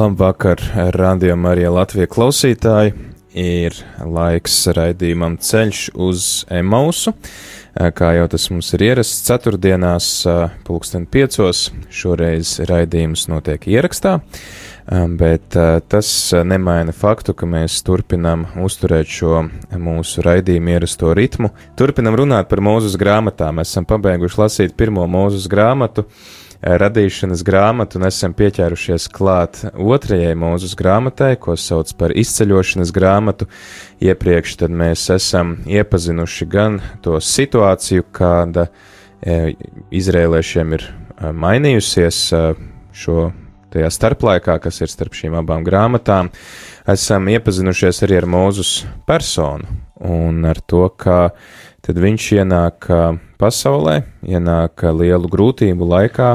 Labvakar, radio Marija Latvija klausītāji! Ir laiks raidījumam ceļš uz Emausu, kā jau tas mums ir ierasts ceturtdienās, pulksten piecos. Šoreiz raidījums notiek ierakstā, bet tas nemaina faktu, ka mēs turpinam uzturēt šo mūsu raidījumu ierasto ritmu. Turpinam runāt par mūzes grāmatām. Mēs esam pabeiguši lasīt pirmo mūzes grāmatu radīšanas grāmatu un esam pieķērušies klāt otrajai mūzes grāmatai, ko sauc par izceļošanas grāmatu. Iepriekš tad mēs esam iepazinuši gan to situāciju, kāda e, izrēliešiem ir e, mainījusies e, šo tajā starplaikā, kas ir starp šīm abām grāmatām, esam iepazinušies arī ar mūzus personu un ar to, kā tad viņš ienāk pasaulē, ienāk lielu grūtību laikā,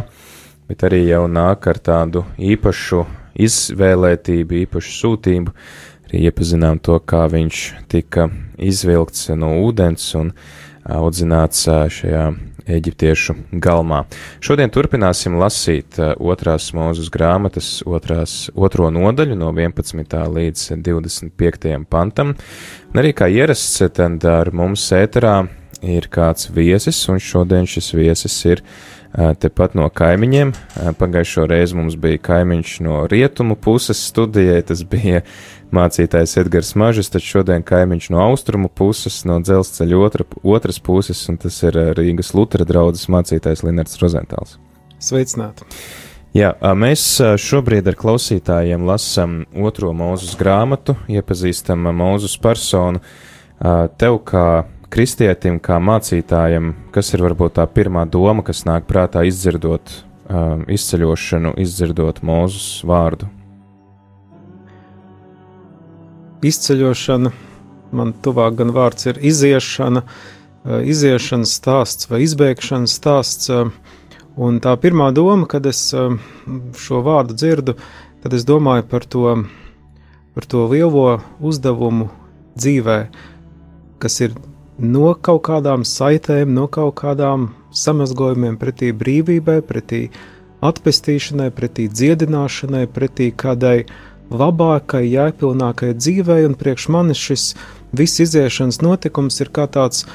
bet arī jau nāk ar tādu īpašu izvēlētību, īpašu sūtību. Arī iepazinām to, kā viņš tika izvilkts no ūdens un audzināts šajā eģiptiešu galmā. Šodien turpināsim lasīt otrās mūzes grāmatas otrās, otro nodaļu no 11. līdz 25. pantam. Un arī kā ierasts, tad ar mums ēterā ir kāds viesis, un šodien šis viesis ir tepat no kaimiņiem. Pagājušo reizi mums bija kaimiņš no rietumu puses studijai, tas bija mācītājs Edgars Mažis, taču šodien kaimiņš no austrumu puses, no dzelzceļa otra, otras puses, un tas ir Rīgas Lutera draudzes mācītājs Linards Rozentāls. Sveicināti! Jā, mēs šobrīd ar klausītājiem lasām otro mūzus grāmatu, iepazīstam mūzus personu. Tev kā kristietim, kā mācītājam, kas ir varbūt tā pirmā doma, kas nāk prātā izdzirdot um, izceļošanu, izdzirdot mūzus vārdu? Izceļošana, man tuvāk gan vārds ir iziešana, uh, iziešanas stāsts vai izbēgšanas stāsts. Uh, un tā pirmā doma, kad es uh, šo vārdu dzirdu, tad es domāju par to, par to lielo uzdevumu dzīvē, kas ir no kaut kādām saitēm, no kaut kādām samazgojumiem pretī brīvībai, pretī atpestīšanai, pretī dziedināšanai, pretī kādai labākai, jēgpilnākai dzīvei, un priekš manis šis viss iziešanas notikums ir kā tāds,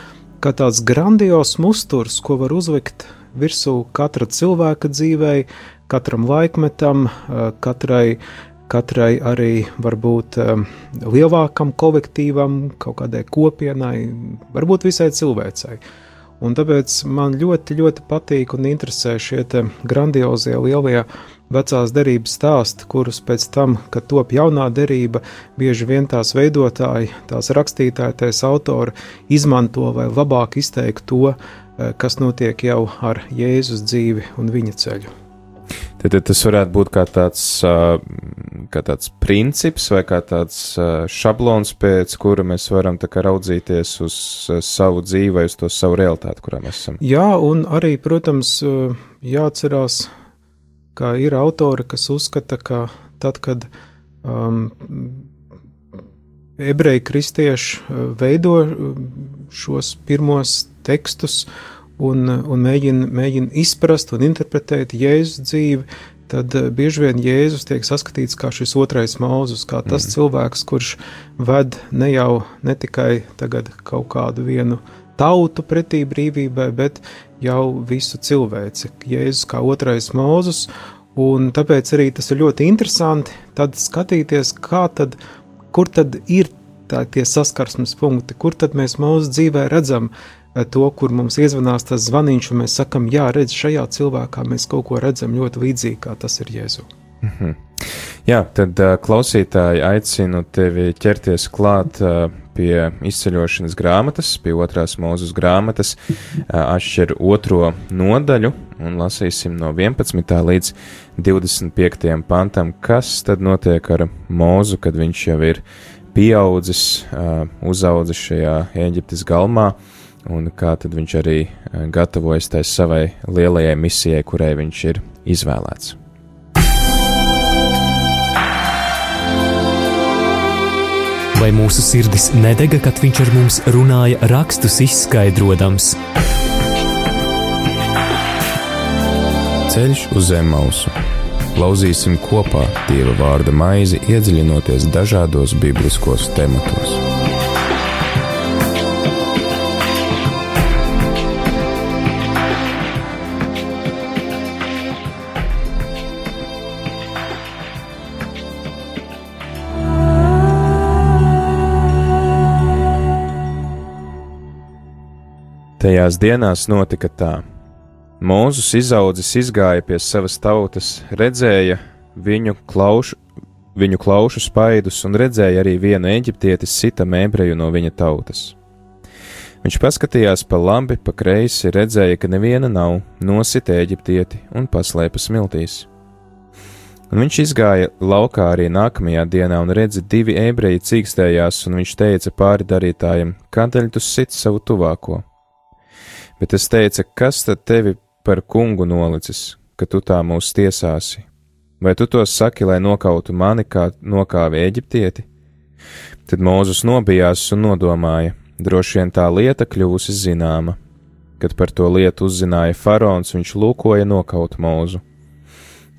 kā tāds grandios musturs, ko var uzlikt virsū katra cilvēka dzīvei, katram laikmetam, katrai katrai arī varbūt um, lielākam kolektīvam, kaut kādai kopienai, varbūt visai cilvēcei. Un tāpēc man ļoti, ļoti patīk un interesē šie grandiozie lielie vecās derības stāsti, kurus pēc tam, kad top jaunā derība, bieži vien tās veidotāji, tās rakstītāji, tās autori izmanto vai labāk izteikt to, eh, kas notiek jau ar Jēzus dzīvi un viņa ceļu. Tad, tad tas varētu būt kā tāds, kā tāds princips vai kā tāds šablons, pēc kura mēs varam raudzīties uz savu dzīvi vai uz to savu realitāti, kurā mēs esam. Jā, un arī, protams, jāatcerās, ka ir autori, kas uzskata, ka tad, kad um, ebreji kristieši veido šos pirmos tekstus, un, un mēģina, mēģina izprast un interpretēt Jēzus dzīvi, tad eh, bieži vien Jēzus tiek saskatīts kā šis otrais mūzus, kā tas mm. cilvēks, kurš ved ne jau ne tikai kaut kādu vienu tautu pretī brīvībai, bet jau visu cilvēci. Jēzus kā otrais mūzus, un tāpēc arī tas ir ļoti interesanti tad skatīties, kā tad, kur tad ir tā, tie saskarsmes punkti, kur tad mēs mūsu dzīvē redzam uh, to, kur mums iezvanās tas zvaniņš, un mēs sakam, jā, redz, šajā cilvēkā mēs kaut ko redzam ļoti līdzīgi, kā tas ir Jēzu. Mm -hmm. Jā, tad klausītāji aicinu tevi ķerties klāt pie izceļošanas grāmatas, pie otrās mūzes grāmatas, atšķir otro nodaļu un lasīsim no 11. līdz 25. pantam, kas tad notiek ar mūzu, kad viņš jau ir pieaudzis, uzaudzis šajā Eģiptes galmā, un kā tad viņš arī gatavojas tai savai lielajai misijai, kurai viņš ir izvēlēts. vai mūsu sirdis nedega, kad viņš ar mums runāja, rakstus izskaidrojams. Ceļš uz zem mausu. Lauzīsim kopā Dieva vārda maizi, iedziļinoties dažādos bibliskos tematos. Tajās dienās notika tā. Mūzus izaudzis izgāja pie savas tautas, redzēja viņu klaušu, viņu klaušu spaidus un redzēja arī vienu eģiptieti sitam ebreju no viņa tautas. Viņš paskatījās pa labi, pa kreisi, redzēja, ka neviena nav, nosita eģiptieti un paslēpa smiltīs. Un viņš izgāja laukā arī nākamajā dienā un redzi divi ebreji cīkstējās, un viņš teica pāri darītājiem, kādēļ tu sit savu tuvāko? Bet es teicu, kas tad tevi par kungu nolicis, ka tu tā mūs tiesāsi? Vai tu to saki, lai nokautu mani, kā nokāvi eģiptieti? Tad Mūzus nobijās un nodomāja, droši vien tā lieta kļūsi zināma. Kad par to lietu uzzināja faraons, viņš lūkoja nokaut Mūzu.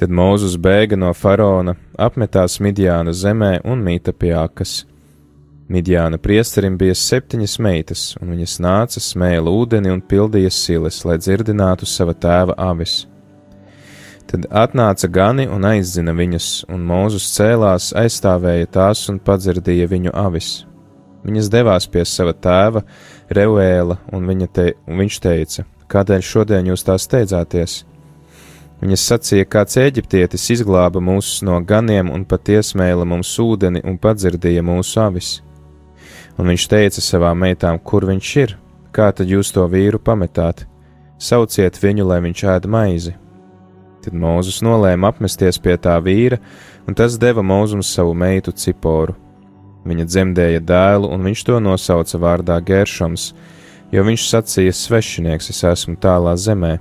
Tad Mūzus bēga no faraona, apmetās Midjāna zemē un mīta pie akas. Midjāna priesterim bija septiņas meitas, un viņas nāca, smēla ūdeni un pildīja silas, lai dzirdinātu sava tēva avis. Tad atnāca gani un aizzina viņas, un Mūzus cēlās, aizstāvēja tās un padzirdīja viņu avis. Viņas devās pie sava tēva, Reuēla, un, te, un viņš teica: Kādēļ šodien jūs tā steidzāties? Viņas sacīja, kāds eģiptietis izglāba mūs no ganiem un patiesmēla mums ūdeni un padzirdīja mūsu avis un viņš teica savām meitām, kur viņš ir, kā tad jūs to vīru pametāt, sauciet viņu, lai viņš ēd maizi. Tad Mūzus nolēma apmesties pie tā vīra, un tas deva Mūzum savu meitu Ciporu. Viņa dzemdēja dēlu, un viņš to nosauca vārdā Geršoms, jo viņš sacīja: Svešinieks, es esmu tālā zemē.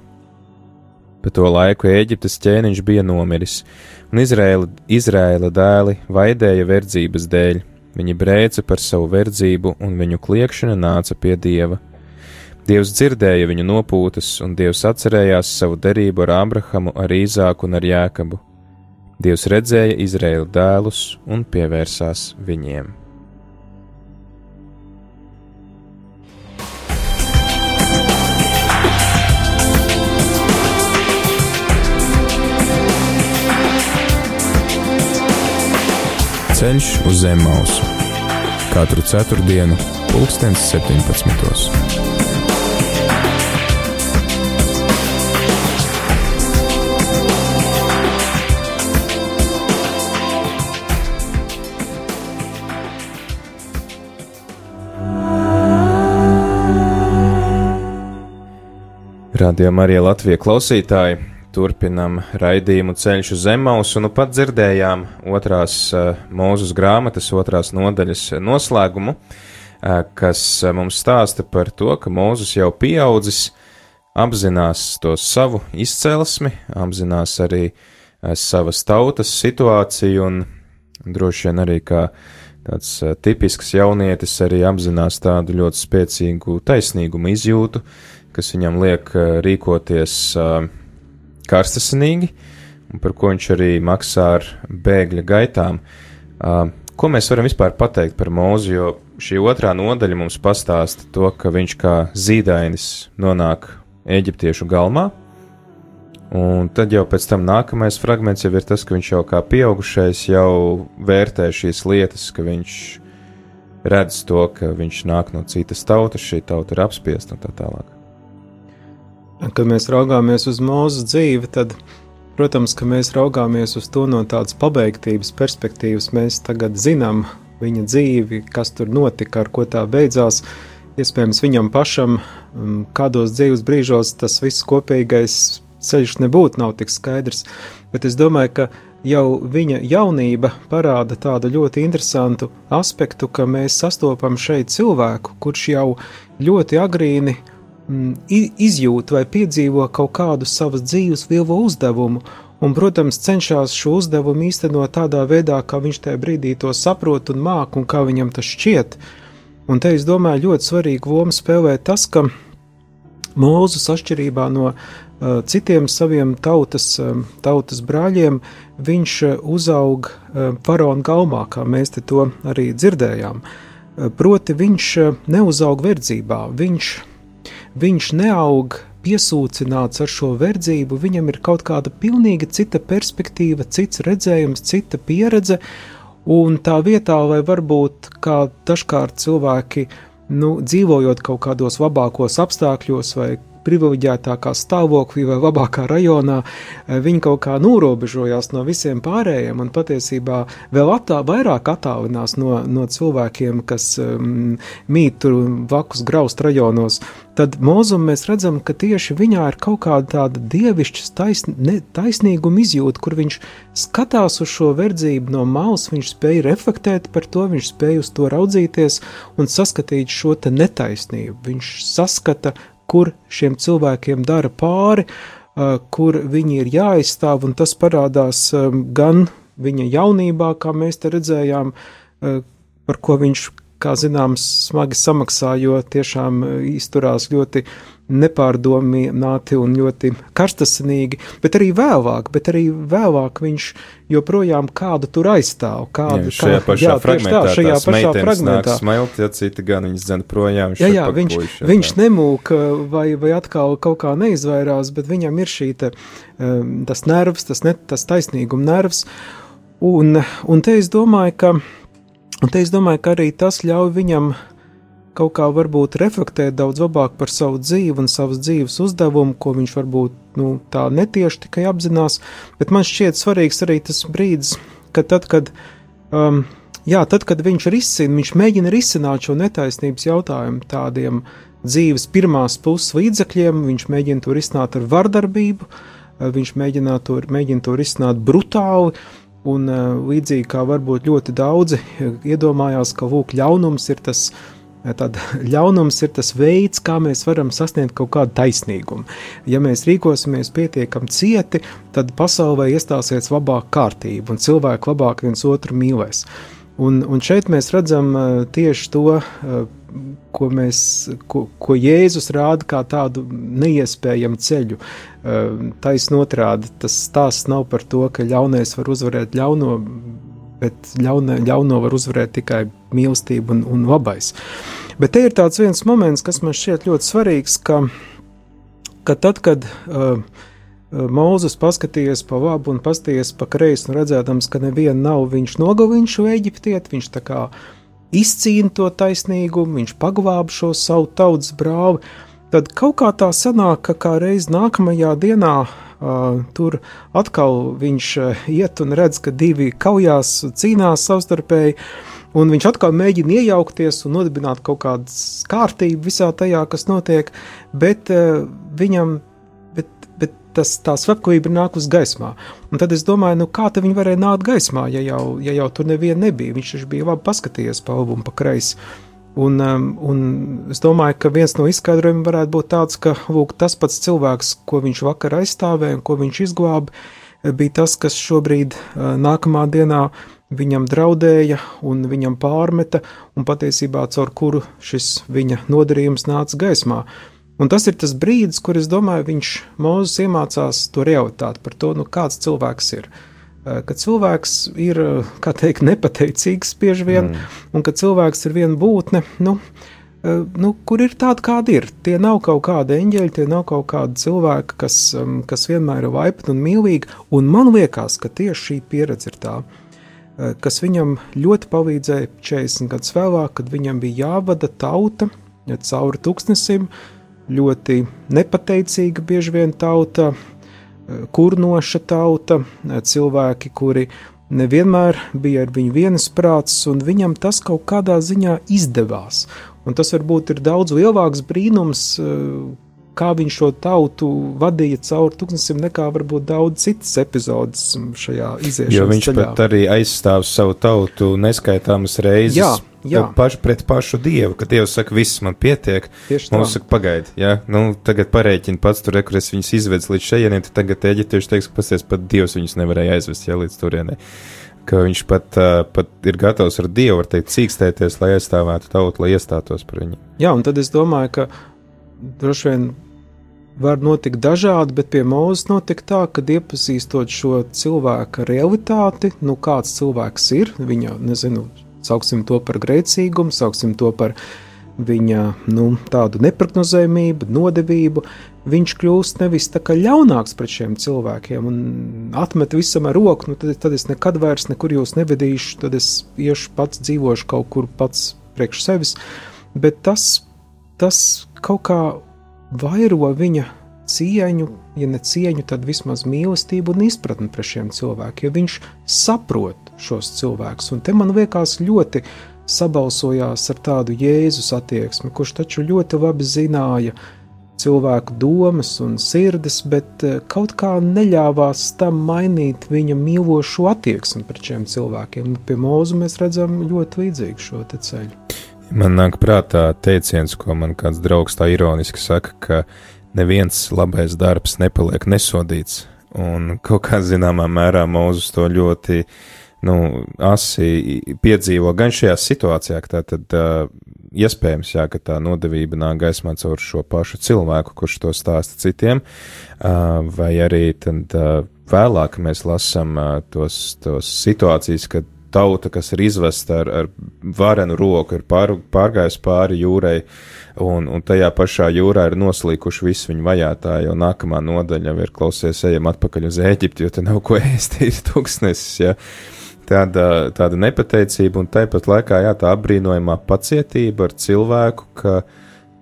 Pa to laiku Eģiptes ķēniņš bija nomiris, un Izraēla, Izraēla dēli vaidēja verdzības dēļ, Viņi brēca par savu verdzību, un viņu kliekšana nāca pie dieva. Dievs dzirdēja viņu nopūtas, un Dievs atcerējās savu derību ar Abrahamu, ar Īzāku un ar Jēkabu. Dievs redzēja Izraēlu dēlus un pievērsās viņiem. Ceļš uz zem mausu katru ceturtdienu, pulkstens 17. Radio Marija Latvija klausītāji! Turpinam raidījumu ceļš uz Zemausu, un nu pat dzirdējām otrās uh, mūzes grāmatas, otrās nodaļas noslēgumu, uh, kas mums stāsta par to, ka Mūzes jau pieaudzis, apzinās to savu izcelsmi, apzinās arī savas tautas situāciju, un droši vien arī kā tāds tipisks jaunietis arī apzinās tādu ļoti spēcīgu taisnīgumu izjūtu, kas viņam liek rīkoties karstasinīgi, un par ko viņš arī maksā ar bēgļa gaitām. Uh, ko mēs varam vispār pateikt par mūzu, jo šī otrā nodaļa mums pastāsta to, ka viņš kā zīdainis nonāk eģiptiešu galmā, un tad jau pēc tam nākamais fragments jau ir tas, ka viņš jau kā pieaugušais jau vērtē šīs lietas, ka viņš redz to, ka viņš nāk no citas tautas, šī tauta ir apspiesta un tā tālāk. Kad mēs raugāmies uz mūsu dzīvi, tad, protams, ka mēs raugāmies uz to no tādas pabeigtības perspektīvas. Mēs tagad zinām, viņa dzīvi, kas tur notika, ar ko tā beidzās. Iespējams, viņam pašam um, kādos dzīves brīžos tas viss kopīgais ceļš nebūtu nav tik skaidrs, bet es domāju, ka jau viņa jaunība parāda tādu ļoti interesantu aspektu, ka mēs sastopam šeit cilvēku, kurš jau ļoti agrīni izjūt vai piedzīvo kaut kādu savas dzīves vilvu uzdevumu, un, protams, cenšas šo uzdevumu īstenot tādā veidā, kā viņš tajā brīdī to saprot un māk, un kā viņam tas šķiet. Un te es domāju, ļoti svarīgu lomu spēlē tas, ka Mūzus atšķirībā no uh, citiem saviem tautas, uh, tautas brāļiem, viņš uh, uzaug uh, faraona galmā, kā mēs te to arī dzirdējām. Uh, proti, viņš uh, neuzaug verdzībā, viņš, viņš neaug piesūcināts ar šo verdzību, viņam ir kaut kāda pilnīgi cita perspektīva, cits redzējums, cita pieredze, un tā vietā, lai varbūt kā dažkārt cilvēki, nu, dzīvojot kaut kādos labākos apstākļos vai privileģētākā stāvoklī vai labākā rajonā, eh, viņi kaut kā norobežojās no visiem pārējiem un patiesībā vēl attā, vairāk attālinās no, no cilvēkiem, kas um, mīt tur vakus graust rajonos. Tad mūzum mēs redzam, ka tieši viņā ir kaut kāda tāda dievišķa taisn, ne, taisnīguma izjūta, kur viņš skatās uz šo verdzību no malas, viņš spēja reflektēt par to, viņš spēja uz to raudzīties un saskatīt šo netaisnību. Viņš saskata kur šiem cilvēkiem dara pāri, kur viņi ir jāizstāv, un tas parādās gan viņa jaunībā, kā mēs te redzējām, par ko viņš, kā zināms, smagi samaksā, jo tiešām izturās ļoti nepārdomāti un ļoti karstasinīgi, bet arī vēlāk, bet arī vēlāk viņš joprojām kādu tur aizstāv. Kādu, jā, šajā kā, pašā jā, fragmentā, tā, šajā pašā fragmentā. Smelt, ja citi gan viņas dzen projām. Jā, jā, viņš, puiši, viņš nemūk vai, vai atkal kaut kā neizvairās, bet viņam ir šī te, um, tas nervs, tas, ne, tas taisnīguma nervs. Un, un te es domāju, ka, un te es domāju, ka arī tas ļauj viņam uh, kaut kā varbūt reflektēt daudz labāk par savu dzīvi un savas dzīves uzdevumu, ko viņš varbūt nu, tā netieši tikai apzinās. Bet man šķiet svarīgs arī tas brīdis, kad tad, kad, um, jā, tad, kad viņš risina, viņš mēģina risināt šo netaisnības jautājumu tādiem dzīves pirmās puses līdzekļiem, viņš mēģina to risināt ar vardarbību, uh, viņš mēģina to, mēģina to risināt brutāli. Un uh, līdzīgi kā varbūt ļoti daudzi iedomājās, ka lūk, ļaunums ir tas uh, Tad ļaunums ir tas veids, kā mēs varam sasniegt kaut kādu taisnīgumu. Ja mēs rīkosimies pietiekami cieti, tad pasaulē iestāsies labāka kārtība un cilvēki labāk viens otru mīlēs. Un, un šeit mēs redzam tieši to, ko, mēs, ko, ko Jēzus rāda kā tādu neiespējamu ceļu. Taisnot otrādi, tas stāsts nav par to, ka ļaunais var uzvarēt ļauno, bet ļauna, ļauno var uzvarēt tikai mīlestība un, un labais. Bet te ir tāds viens moments, kas man šķiet ļoti svarīgs, ka, ka tad, kad uh, Mūzes paskatījies pa labu un paskatījies pa kreisi, un redzēdams, ka neviena nav, viņš nogalina šo eģiptieti, viņš tā kā izcīna to taisnīgumu, viņš paglāba šo savu tautas brāli. Tad kaut kā tā sanāk, ka kā reiz nākamajā dienā Uh, tur atkal viņš uh, iet un redz, ka divi kaujās, cīnās savstarpēji. Un viņš atkal mēģina iejaukties un nodibināt kaut kādu kārtību visā tajā, kas notiek, bet uh, viņam tas, tā slepkavība nāk uz gaismā. Un tad es domāju, nu, kā viņi varēja nākt gaismā, ja jau, ja jau tur neviena nebija. Viņš taču bija labi paskatījies pa albumu pa kreisi. Un, um, un es domāju, ka viens no izskaidrojumiem varētu būt tāds, ka lūk, tas pats cilvēks, ko viņš vakar aizstāvēja un ko viņš izglāba, bija tas, kas šobrīd, uh, nākamā dienā, viņam draudēja un viņam pārmeta, un patiesībā caur kuru šis viņa nodarījums nāca gaismā. Un tas ir tas brīdis, kur es domāju, viņš mūzis iemācās to realitāti par to, nu, kāds cilvēks ir. Uh, Eh, ka cilvēks ir eh, teikt, nepateicīgs bieži vien, mm. un ka cilvēks ir viena būtne, nu, eh, nu, kur ir tāda, kāda ir. Tie nav kaut kādi eņģeļi, tie nav kaut kādi cilvēki, kas, mm, kas vienmēr ir laipni un mīlīgi. Un man liekas, ka tieši šī pieredze ir tā, kas viņam ļoti palīdzēja 40 gadus vēlāk, kad viņam bija jāvada tauta cauri tūkstnesim, ļoti nepateicīga bieži vien tauta kurnoša tauta, cilvēki, kuri nevienmēr bija ar viņu vienasprāts, un viņam tas kaut kādā ziņā izdevās. Un tas varbūt ir daudz lielāks brīnums, uh, kā viņš šo tautu vadīja cauri tūkstošiem, nekā varbūt daudz citas epizodes šajā iziešanas Jo viņš ceļā. pat arī aizstāv savu tautu neskaitāmas reizes. Jā. Pašu pret pašu dievu, kad dievs saka, viss man pietiek. Tieši tā. Mums saka, pagaidi, jā, nu, tagad parēķini pats tur, kur es viņus izvedu līdz šejieniem, tad tagad eģiptieši teiks, ka pasies pat dievs viņus nevarēja aizvest, jā, līdz turienei. Ka viņš pat, uh, pat ir gatavs ar dievu, var teikt, cīkstēties, lai aizstāvētu tautu, lai iestātos par viņu. Jā, un tad es domāju, ka droši vien var notikt dažādi, bet pie mūzes notika tā, ka iepazīstot šo cilvēka realitāti, nu kāds cilvēks ir, viņa, nezinu, sauksim to par grēcīgumu, sauksim to par viņa nu, tādu neprognozējumību, nodevību, viņš kļūst nevis tā kā ļaunāks pret šiem cilvēkiem un atmet visam ar roku, nu tad, tad es nekad vairs nekur jūs nevedīšu, tad es iešu pats dzīvošu kaut kur pats priekš sevis, bet tas, tas kaut kā vairo viņa cieņu, ja ne cieņu, tad vismaz mīlestību un izpratni pret šiem cilvēkiem, jo viņš saprot šos cilvēkus. Un te man liekas ļoti sabalsojās ar tādu Jēzus attieksmi, kurš taču ļoti labi zināja cilvēku domas un sirdis, bet eh, kaut kā neļāvās tam mainīt viņa mīlošo attieksmi pret šiem cilvēkiem. Pie mūzu mēs redzam ļoti līdzīgu šo ceļu. Man nāk prātā teiciens, ko man kāds draugs tā ironiski saka, ka neviens labais darbs nepaliek nesodīts. Un kaut kā zināmā mērā Mūzus to ļoti nu, asi piedzīvo gan šajā situācijā, ka tā tad uh, iespējams, jā, ka tā nodevība nāk gaismā caur šo pašu cilvēku, kurš to stāsta citiem, uh, vai arī tad uh, vēlāk mēs lasām uh, tos, tos situācijas, kad tauta, kas ir izvesta ar, ar varenu roku, ir pār, pārgājusi pāri jūrai, un, un tajā pašā jūrā ir noslīkuši visi viņu vajātāji, jo nākamā nodaļa jau ir klausies, ejam atpakaļ uz Ēģipti, jo te nav ko ēst, ir tūkstnesis, ja. Tāda, tāda nepateicība un tāpat laikā, jā, tā apbrīnojamā pacietība ar cilvēku, ka,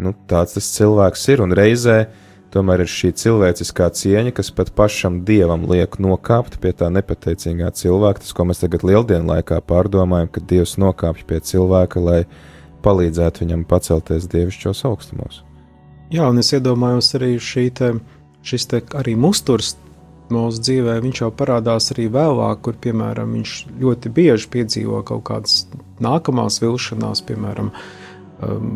nu, tāds tas cilvēks ir, un reizē, Tomēr ir šī cilvēciskā cieņa, kas pat pašam dievam liek nokāpt pie tā nepateicīgā cilvēka, tas, ko mēs tagad lieldienu laikā pārdomājam, ka dievs nokāpj pie cilvēka, lai palīdzētu viņam pacelties dievišķos augstumos. Jā, un es iedomājos arī šī te, šis te arī musturs mūsu dzīvē, viņš jau parādās arī vēlāk, kur, piemēram, viņš ļoti bieži piedzīvo kaut kādas nākamās vilšanās, piemēram, um,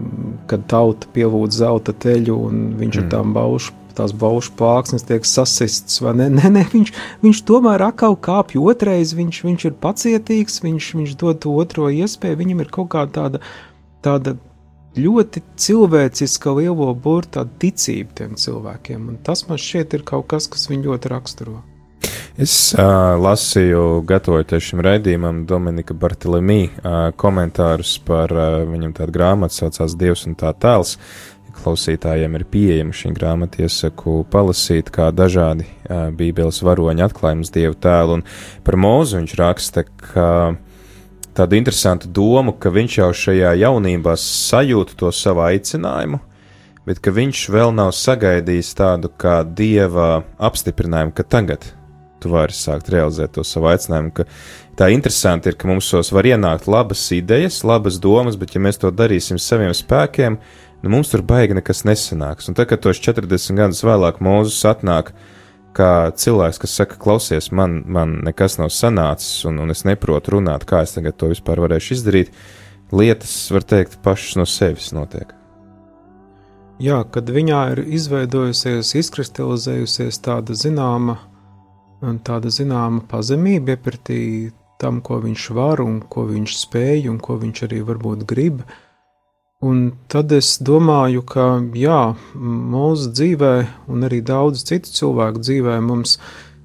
kad tauta pielūdz zelta teļu un viņš mm. ar tām baušu. Tās baušu plāksnes tiek sasists, vai ne? Nē, nē, viņš, viņš tomēr atkal kāpj otrais, viņš, viņš ir pacietīgs, viņš, viņš dod otro iespēju, viņam ir kaut kāda tāda, tāda ļoti cilvēciska lielo burta ticība tiem cilvēkiem, un tas man šķiet ir kaut kas, kas viņu ļoti raksturo. Es uh, lasīju, gatavojoties šim raidījumam, Dominika Bartelemī uh, komentārus par uh, viņam tādu grāmatu, saucās Dievs un tā tēls. Klausītājiem ir pieejama šī grāmata, iesaku palasīt, kā dažādi uh, Bībeles varoņi atklājums Dievu tēlu, un par mūzu viņš raksta, ka tādu interesantu domu, ka viņš jau šajā jaunībā sajūta to savu aicinājumu, bet ka viņš vēl nav sagaidījis tādu kā Dieva apstiprinājumu, ka tagad tu vari sākt realizēt to savu aicinājumu. Ka tā interesanti ir, ka mums tos var ienākt labas idejas, labas domas, bet ja mēs to darīsim saviem spēkiem, nu mums tur baigi nekas nesanāks. Un tad, kad tos 40 gadus vēlāk Mūzus atnāk, kā cilvēks, kas saka, klausies, man, man nekas nav sanācis, un, un es neprotu runāt, kā es tagad to vispār varēšu izdarīt, lietas, var teikt, pašas no sevis notiek. Jā, kad viņā ir izveidojusies, izkristalizējusies tāda zināma tāda zināma pazemība iepratī tam, ko viņš var un ko viņš spēj un ko viņš arī varbūt grib. Un tad es domāju, ka jā, mūsu dzīvē, un arī daudz citu cilvēku dzīvē, mums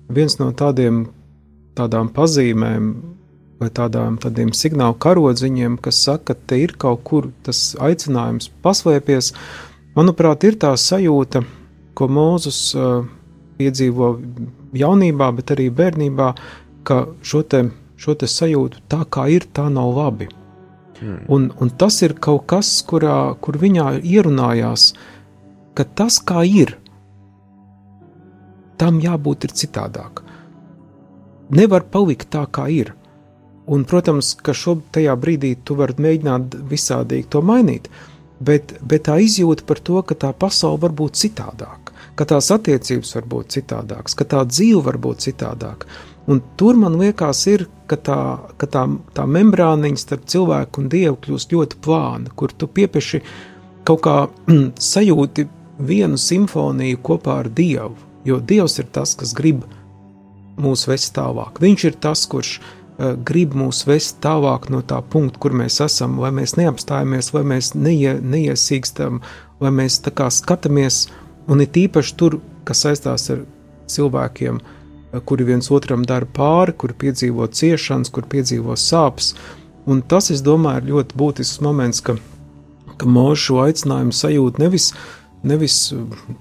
viens no tādiem, tādām pazīmēm vai tādām, tādiem signālu karodziņiem, kas saka, ka te ir kaut kur tas aicinājums paslēpties, manuprāt, ir tā sajūta, ko Mūzus uh, piedzīvo jaunībā, bet arī bērnībā, ka šo te, šo te sajūtu tā kā ir, tā nav labi. Hmm. Un, un tas ir kaut kas, kurā, kur viņā ierunājās, ka tas kā ir, tam jābūt ir citādāk. nevar palikt tā, kā ir. Un, protams, ka šajā brīdī tu vari mēģināt visādīgi to mainīt, bet, bet tā izjūta par to, ka tā pasaule var būt citādāka, ka tās attiecības var būt citādākas, ka tā dzīve var būt citādāka. Un tur man liekas, ir, ka tā, ka tā, tā membrāniņa starp cilvēku un dievu kļūst ļoti plāna, kur tu piepieši kaut kā sajūti vienu simfoniju kopā ar dievu. Jo dievs ir tas, kas grib mūs vest tālāk. Viņš ir tas, kurš uh, grib mūs vest tālāk no tā punkta, kur mēs esam, lai mēs neapstājamies, lai mēs neie, neiesīkstam, lai mēs tā kā skatāmies, un ir tīpaši tur, kas saistās ar cilvēkiem, uh, kuri viens otram dara pāri, kuri piedzīvo ciešanas, kur piedzīvo sāpes. Un tas, es domāju, ir ļoti būtisks moments, ka, ka mūža šo aicinājumu sajūt nevis, nevis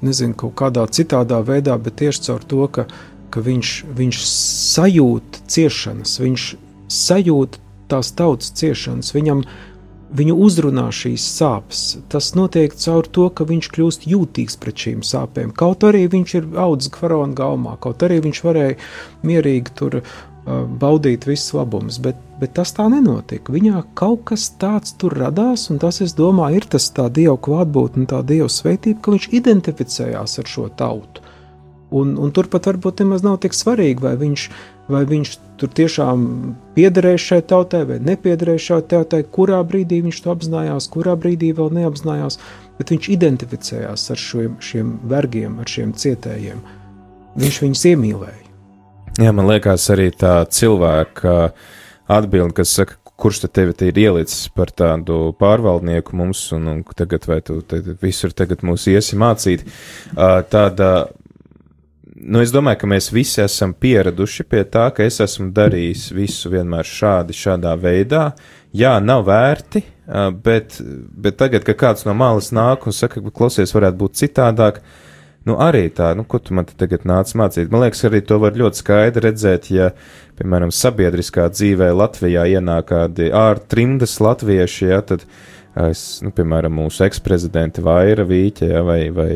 nezinu, kaut kādā citādā veidā, bet tieši caur to, ka ka viņš, viņš sajūt ciešanas, viņš sajūt tās tautas ciešanas, viņam viņu uzrunā šīs sāpes. Tas notiek caur to, ka viņš kļūst jūtīgs pret šīm sāpēm. Kaut arī viņš ir audzis kvarona gaumā, kaut arī viņš varēja mierīgi tur uh, baudīt visus labumus, bet, bet tas tā nenotika. Viņā kaut kas tāds tur radās, un tas, es domāju, ir tas tā Dieva klātbūtne tā Dieva svētība, ka viņš identificējās ar šo tautu. Un, un turpat varbūt nemaz nav tik svarīgi, vai viņš, vai viņš tur tiešām piederēs šai tautai vai nepiederēs šai tautai, kurā brīdī viņš to apzinājās, kurā brīdī vēl neapzinājās, bet viņš identificējās ar šiem, šiem vergiem, ar šiem cietējiem. Viņš viņus iemīlēja. Jā, man liekas, arī tā cilvēka atbilde, kas saka, kurš tad tevi te ir ielicis par tādu pārvaldnieku mums, un, un tagad vai tu visur tagad mūs iesi mācīt, tāda nu, es domāju, ka mēs visi esam pieraduši pie tā, ka es esmu darījis visu vienmēr šādi, šādā veidā. Jā, nav vērti, bet, bet tagad, kad kāds no malas nāk un saka, ka klausies, varētu būt citādāk, nu arī tā, nu, ko tu man tagad nāc mācīt? Man liekas, arī to var ļoti skaidri redzēt, ja, piemēram, sabiedriskā dzīvē Latvijā ienāk kādi ārtrimdas latvieši, ja, tad es, nu, piemēram, mūsu eksprezidenti Vaira Vīķa ja, vai, vai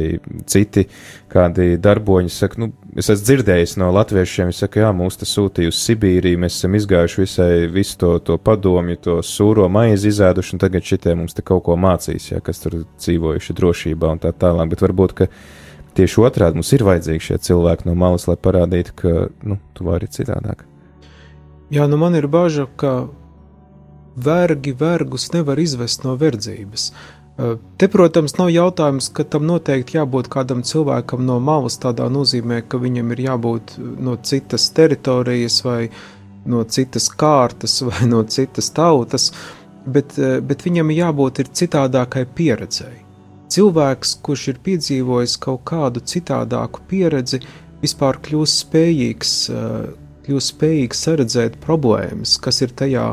citi kādi darboņi saka, nu, es esmu dzirdējis no latviešiem, viņi saka, jā, mūs te sūtīja uz Sibīriju, mēs esam izgājuši visai visu to, to padomju, to sūro maizi izēduši, un tagad šitie mums te kaut ko mācīs, ja, kas tur dzīvojuši drošībā un tā tālāk, bet varbūt, ka tieši otrādi mums ir vajadzīgi šie cilvēki no malas, lai parādītu, ka, nu, tu vari citādāk. Jā, nu man ir bažas, ka vergi vergus nevar izvest no verdzības. Te, protams, nav jautājums, ka tam noteikti jābūt kādam cilvēkam no malas, tādā nozīmē, ka viņam ir jābūt no citas teritorijas vai no citas kārtas vai no citas tautas, bet, bet viņam jābūt ir citādākai pieredzēji. Cilvēks, kurš ir piedzīvojis kaut kādu citādāku pieredzi, vispār kļūst spējīgs, kļūst spējīgs saredzēt problēmas, kas ir tajā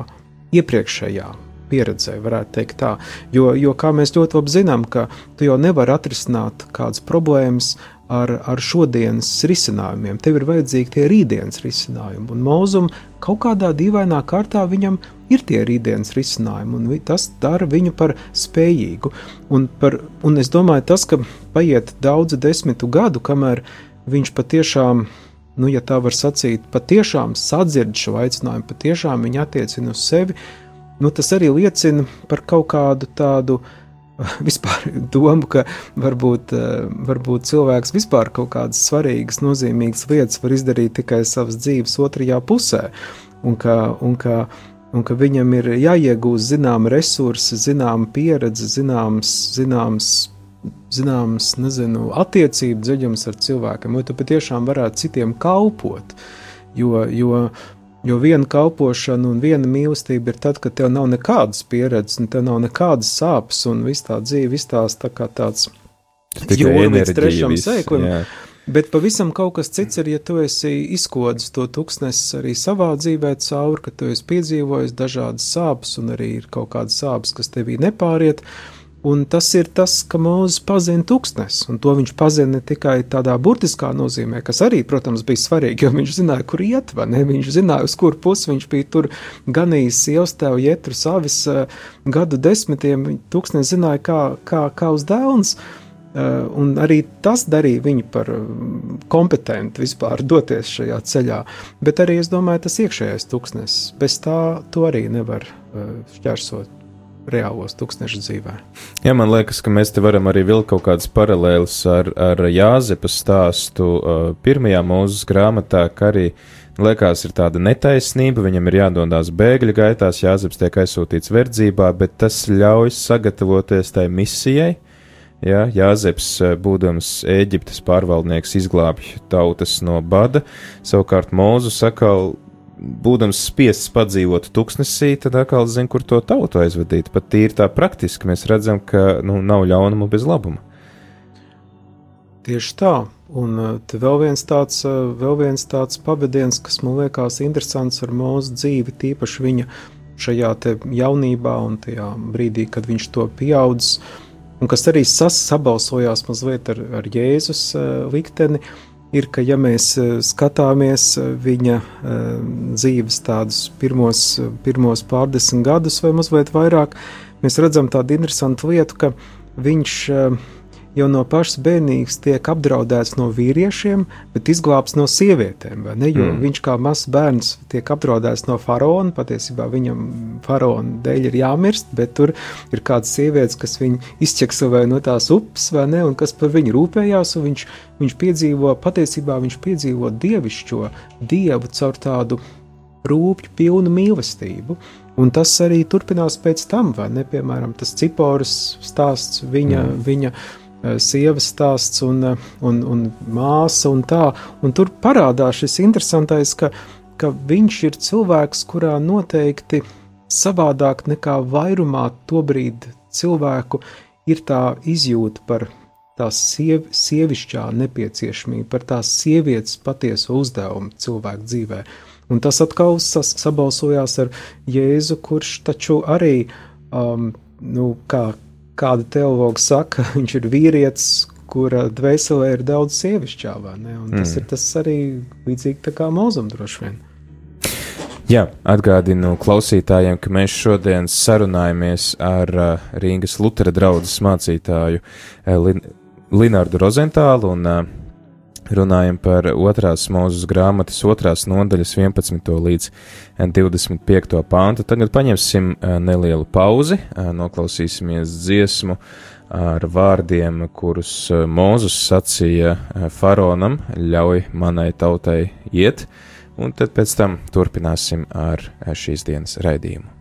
iepriekšējā pieredzē, varētu teikt tā. Jo, jo kā mēs ļoti labi zinām, ka tu jau nevari atrisināt kādas problēmas ar, ar šodienas risinājumiem. Tev ir vajadzīgi tie rītdienas risinājumi, un mūzum kaut kādā dīvainā kārtā viņam ir tie rītdienas risinājumi, un tas dara viņu par spējīgu. Un, par, un es domāju, tas, ka paiet daudzi desmitu gadu, kamēr viņš patiešām nu, ja tā var sacīt, patiešām sadzird šo aicinājumu, patiešām viņu attiecina uz sevi, nu, tas arī liecina par kaut kādu tādu vispār domu, ka varbūt, eh, varbūt cilvēks vispār kaut kādas svarīgas, nozīmīgas lietas var izdarīt tikai savas dzīves otrajā pusē, un ka, un ka, un ka viņam ir jāiegūst zināma resursi, zināma pieredze, zināms, zināms zināms, nezinu, attiecību dziļums ar cilvēkiem, lai tu patiešām varētu citiem kalpot. Jo, jo, jo viena kalpošana un viena mīlestība ir tad, kad tev nav nekādas pieredzes, un tev nav nekādas sāpes, un viss tā dzīve, viss tās tā kā tāds jūras trešam sēklim. Bet pavisam kaut kas cits ir, ja tu esi izkodis to tūkstnesi arī savā dzīvē cauri, ka tu esi piedzīvojis dažādas sāpes, un arī ir kaut kādas sāpes, kas tevī nepāriet. Uh, Un tas ir tas, ka Mozus pazina tūkstnes, un to viņš pazina ne tikai tādā burtiskā nozīmē, kas arī, protams, bija svarīgi, jo viņš zināja, kur iet, vai ne? Viņš zināja, uz kur pusi viņš bija tur ganījis sievstēvu, jetru savis uh, gadu desmitiem, tūkstnes zināja, kā, kā, kā uz dēlns. un arī tas darīja viņu par kompetentu vispār doties šajā ceļā. Bet arī es domāju, tas iekšējais tūkstnesis, bez tā to arī nevar šķērsot reālos tūkstnešu dzīvē. Jā, man liekas, ka mēs te varam arī vilkt kaut kādas paralēlas ar, ar Jāzepas stāstu uh, pirmajā mūzes grāmatā, ka arī liekas ir tāda netaisnība, viņam ir jādodās bēgļu gaitās, Jāzeps tiek aizsūtīts verdzībā, bet tas ļauj sagatavoties tai misijai. Ja, Jāzeps, būdams Eģiptes pārvaldnieks, izglābj tautas no bada, savukārt Mūzus atkal būdams spiests padzīvot tuksnesī, tad atkal zina, kur to tautu aizvadīt. Pat tīri tā praktiski mēs redzam, ka nu, nav ļaunumu bez labuma. Tieši tā. Un uh, vēl viens tāds, uh, vēl viens tāds pavadiens, kas man liekas interesants ar mūsu dzīvi, tīpaši viņa šajā jaunībā un tajā brīdī, kad viņš to pieaudzis, un kas arī sabalsojās mazliet ar, ar Jēzus uh, likteni, uh, ir, ka ja mēs eh, skatāmies eh, viņa eh, dzīves tādus pirmos, pirmos pārdesmit gadus vai mazliet vairāk, mēs redzam tādu interesantu lietu, ka viņš jau no pašas bērnības tiek apdraudēts no vīriešiem, bet izglābts no sievietēm. Jo mm. viņš kā mazs bērns tiek apdraudēts no faraona. Patiesībā viņam faraona dēļ ir jāmirst, bet tur ir kādas sievietes, kas viņu izķeksovēja no tās upes, vai ne, un kas par viņu rūpējās. Viņš, viņš piedzīvo, patiesībā viņš piedzīvo dievišķo dievu caur tādu rūpju pilnu mīlestību. Un tas arī turpinās pēc tam, vai ne? Piemēram, tas ciporas stāsts, viņa, mm. viņa sievas stāsts un, eh, un, un māsa un tā. Un tur parādās šis interesantais, ka, ka viņš ir cilvēks, kurā noteikti savādāk nekā vairumā tobrīd cilvēku ir tā izjūta par tās siev, sievišķā nepieciešamību, par tās sievietes patieso uzdevumu cilvēku dzīvē. Un tas atkal sabalsojās ar Jēzu, kurš taču arī, um, nu, kā, kāda teologa saka, viņš ir vīrietis, kura dvēselē ir daudz sievišķā, vai ne? Un tas mm. ir tas arī līdzīgi tā kā mūzum droši vien. Jā, atgādinu klausītājiem, ka mēs šodien sarunājamies ar uh, Rīgas Lutera draugas mācītāju uh, Lin Linārdu Rozentālu un uh, runājam par otrās mūzes grāmatas otrās nodaļas 11. līdz 25. pāntu. Tagad paņemsim eh, nelielu pauzi, eh, noklausīsimies dziesmu ar vārdiem, kurus eh, Mūzus sacīja faraonam, ļauj manai tautai iet, un tad pēc tam turpināsim ar šīs dienas raidījumu.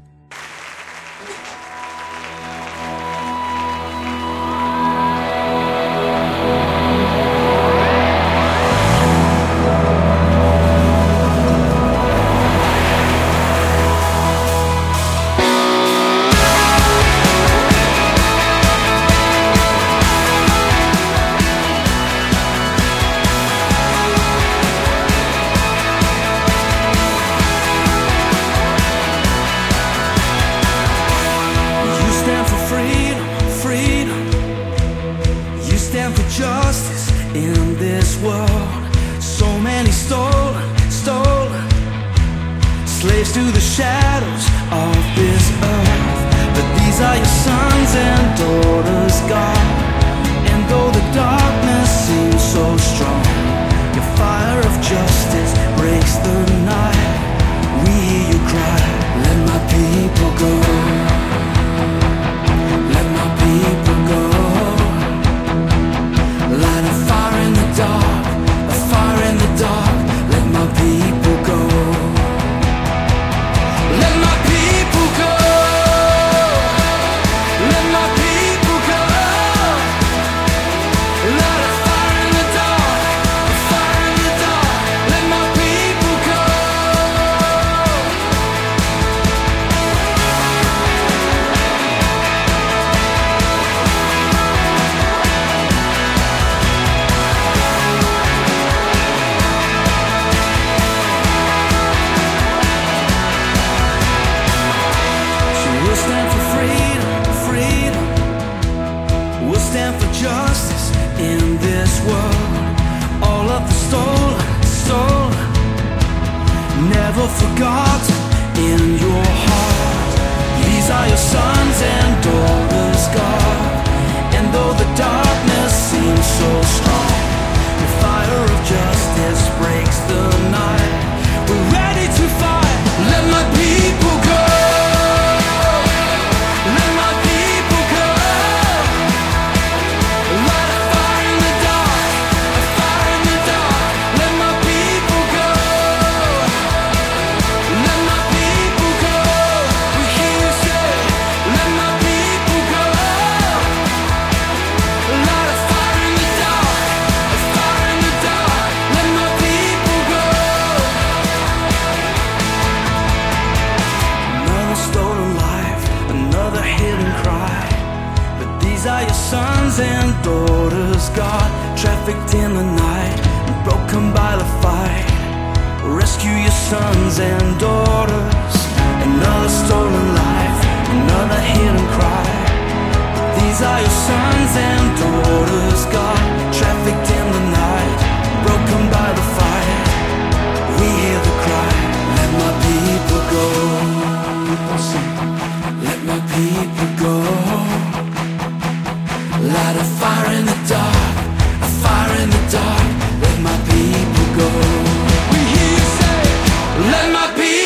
stand for justice in this world. All of the stolen, stolen, never forgotten in your heart. These are your sons and daughters, God. And though the darkness seems so strong, the fire of justice breaks the night. We're ready to fight. in the night, broken by the fight. Rescue your sons and daughters. Another stolen life, another hidden cry. These are your sons and daughters, God. Trafficked in the night, broken by the fight. We hear the cry, let my people go. Let my people vai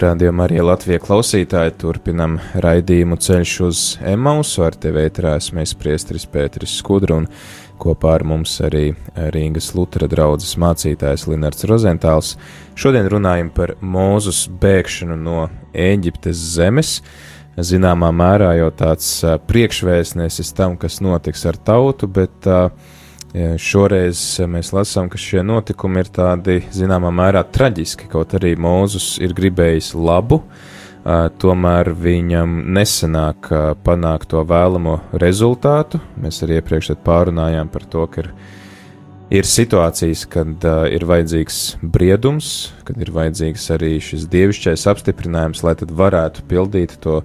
Radījumā arī Latvijas klausītāji turpinam raidījumu ceļš uz Emausu. Ar tevi ētrās mēs priestris Pēteris Skudru un kopā ar mums arī Rīgas Lutera draudzes mācītājs Linards Rozentāls. Šodien runājam par Mūzus bēgšanu no Ēģiptes zemes. Zināmā mērā jau tāds priekšvēstnesis tam, kas notiks ar tautu, bet uh, Šoreiz mēs lasām, ka šie notikumi ir tādi zināmā mērā traģiski, kaut arī Mūzus ir gribējis labu, tomēr viņam nesanāk panākt to vēlamo rezultātu. Mēs arī iepriekš pārunājām par to, ka ir, ir situācijas, kad ir vajadzīgs briedums, kad ir vajadzīgs arī šis dievišķais apstiprinājums, lai tad varētu pildīt to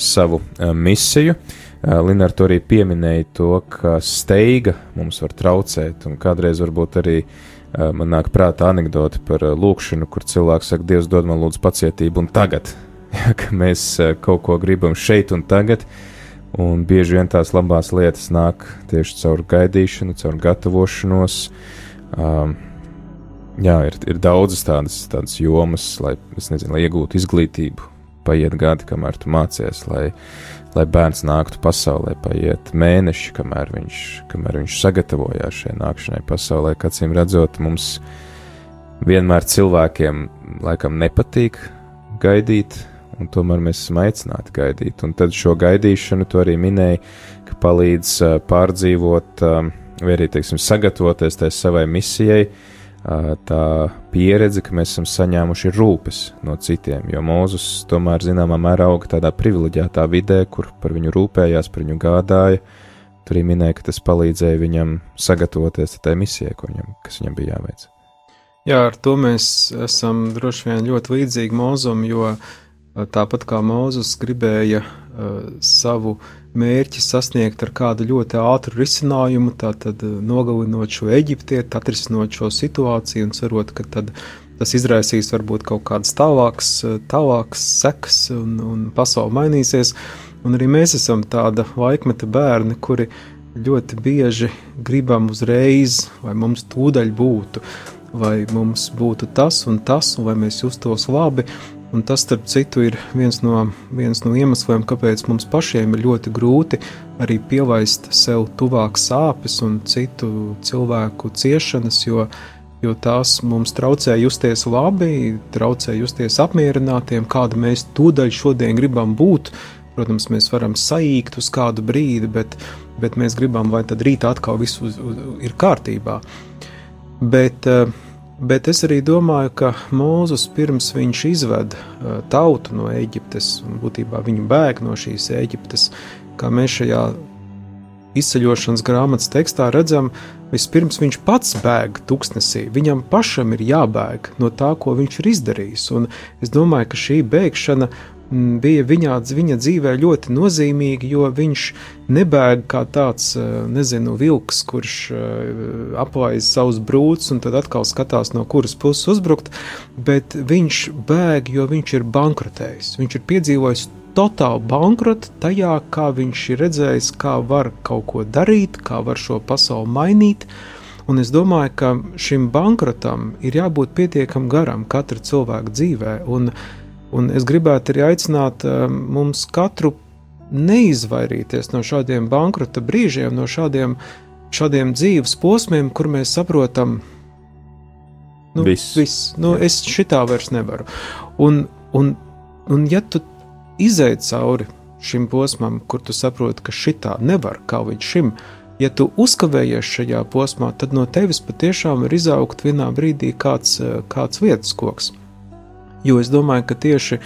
savu misiju. Eh, Linārds arī pieminēja to, ka steiga mums var traucēt, un kādreiz varbūt arī uh, man nāk prātā anekdote par uh, lūkšanu, kur cilvēks saka, Dievs dod man lūdzu pacietību un tagad, ja, ka mēs kaut ko gribam šeit un tagad, un bieži vien tās labās lietas nāk tieši caur gaidīšanu, caur gatavošanos. Um, jā, ir, ir daudzas tādas, tādas jomas, lai, nezinu, lai iegūtu izglītību, paiet gadi, kamēr tu mācies, lai, lai bērns nāktu pasaulē, paiet mēneši, kamēr viņš, kamēr viņš sagatavojās šai nākšanai pasaulē. Acīm redzot, mums vienmēr cilvēkiem laikam nepatīk gaidīt, un tomēr mēs esam aicināti gaidīt. Un tad šo gaidīšanu to arī minēja, ka palīdz pārdzīvot, vai arī, teiksim, sagatavoties tai savai misijai, tā pieredze, ka mēs esam saņēmuši rūpes no citiem, jo Mūzus tomēr zināmā mērā auga tādā privileģētā vidē, kur par viņu rūpējās, par viņu gādāja. Tur arī minēja, ka tas palīdzēja viņam sagatavoties tai misijai, viņam, kas viņam bija jāveic. Jā, ar to mēs esam droši vien ļoti līdzīgi Mūzum, jo tāpat kā Mūzus gribēja uh, savu uh, mērķi sasniegt ar kādu ļoti ātru risinājumu, tātad eh, nogalinot šo eģiptieti, atrisinot šo situāciju un cerot, ka tad tas izraisīs varbūt kaut kādas tālākas, eh, tālākas sekas un, un pasauli mainīsies. Un arī mēs esam tāda laikmeta bērni, kuri ļoti bieži gribam uzreiz, vai mums tūdaļ būtu, vai mums būtu tas un tas, un vai mēs justos labi. Un tas, starp citu, ir viens no, viens no iemesliem, kāpēc mums pašiem ir ļoti grūti arī pielaist sev tuvāk sāpes un citu cilvēku ciešanas, jo, jo tās mums traucē justies labi, traucē justies apmierinātiem, kāda mēs tūdaļ šodien gribam būt. Protams, mēs varam saīkt uz kādu brīdi, bet, bet mēs gribam, lai tad rītā atkal viss ir kārtībā. Bet, uh, Bet es arī domāju, ka Mūzes pirms viņš izved uh, tautu no Eģiptes, un būtībā viņu bēg no šīs Eģiptes, kā mēs šajā izceļošanas grāmatas tekstā redzam, vispirms viņš pats bēg tuksnesī. Viņam pašam ir jābēg no tā, ko viņš ir izdarījis. Un es domāju, ka šī bēgšana bija viņā, viņa dzīvē ļoti nozīmīga, jo viņš nebēga kā tāds, eh, nezinu, vilks, kurš eh, aplaiž savus brūces un tad atkal skatās, no kuras puses uzbrukt, bet viņš bēg, jo viņš ir bankrotējis. Viņš ir piedzīvojis totālu bankrotu tajā, kā viņš ir redzējis, kā var kaut ko darīt, kā var šo pasauli mainīt. Un es domāju, ka šim bankrotam ir jābūt pietiekam garam katra cilvēka dzīvē. Un, uh, Un es gribētu arī aicināt um, mums katru neizvairīties no šādiem bankrota brīžiem, no šādiem, šādiem dzīves posmiem, kur mēs saprotam, nu, viss. viss nu, es šitā vairs nevaru. Un, un, un ja tu izēj cauri šim posmam, kur tu saproti, ka šitā nevar kā līdz šim, ja tu uzkavējies šajā posmā, tad no tevis patiešām var izaugt vienā brīdī kāds, kāds vietas koks. Jo es domāju, ka tieši